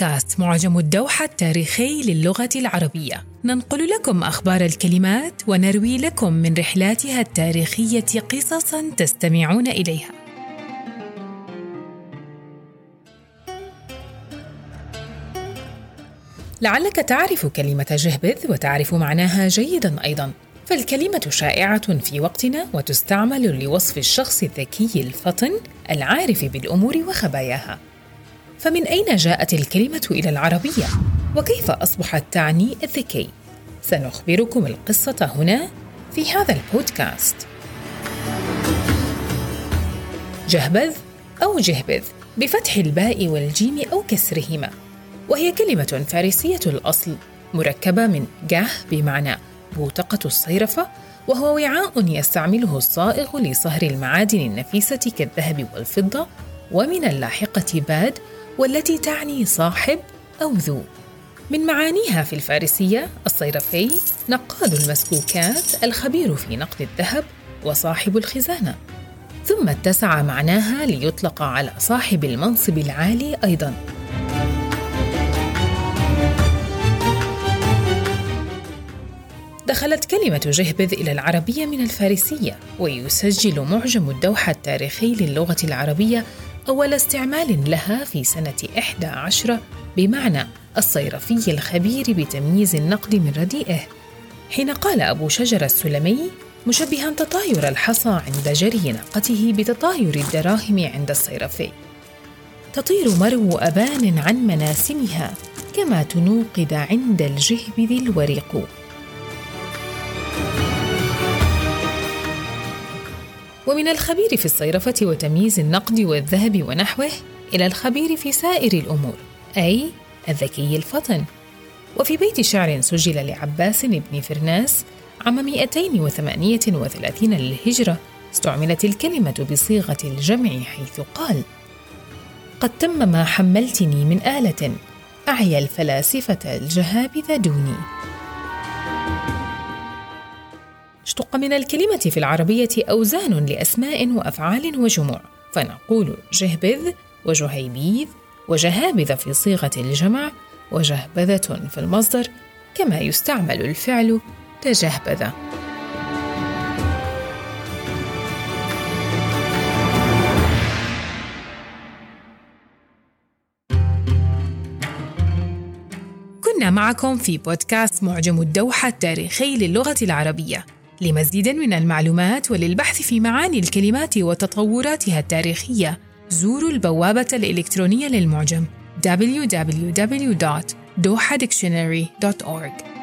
بودكاست معجم الدوحة التاريخي للغة العربية. ننقل لكم أخبار الكلمات ونروي لكم من رحلاتها التاريخية قصصا تستمعون إليها. لعلك تعرف كلمة جهبذ وتعرف معناها جيدا أيضا. فالكلمة شائعة في وقتنا وتستعمل لوصف الشخص الذكي الفطن العارف بالأمور وخباياها. فمن أين جاءت الكلمة إلى العربية؟ وكيف أصبحت تعني الذكي؟ سنخبركم القصة هنا في هذا البودكاست. جهبذ أو جهبذ بفتح الباء والجيم أو كسرهما، وهي كلمة فارسية الأصل مركبة من جه بمعنى بوتقة الصيرفة وهو وعاء يستعمله الصائغ لصهر المعادن النفيسة كالذهب والفضة ومن اللاحقة باد والتي تعني صاحب أو ذو. من معانيها في الفارسية الصيرفي نقاد المسكوكات الخبير في نقد الذهب وصاحب الخزانة. ثم اتسع معناها ليطلق على صاحب المنصب العالي أيضاً. دخلت كلمة جهبذ إلى العربية من الفارسية ويسجل معجم الدوحة التاريخي للغة العربية أول استعمال لها في سنة إحدى عشرة بمعنى الصيرفي الخبير بتمييز النقد من رديئه. حين قال أبو شجر السلمي مشبها تطاير الحصى عند جري ناقته بتطاير الدراهم عند الصيرفي تطير مرو أبان عن مناسمها كما تنوقد عند الجهبذ الورق. ومن الخبير في الصيرفة وتمييز النقد والذهب ونحوه إلى الخبير في سائر الأمور أي الذكي الفطن. وفي بيت شعر سجل لعباس بن فرناس عام 238 للهجرة استعملت الكلمة بصيغة الجمع حيث قال قد تم ما حملتني من آلة أعيا الفلاسفة الجهابذ دوني. اشتق من الكلمة في العربية أوزان لأسماء وأفعال وجموع. فنقول جهبذ وجهيبيذ وجهابذ في صيغة الجمع وجهبذة في المصدر كما يستعمل الفعل تجهبذ. كنا معكم في بودكاست معجم الدوحة التاريخي للغة العربية. لمزيد من المعلومات وللبحث في معاني الكلمات وتطوراتها التاريخية. زوروا البوابة الإلكترونية للمعجم www.dohadictionary.org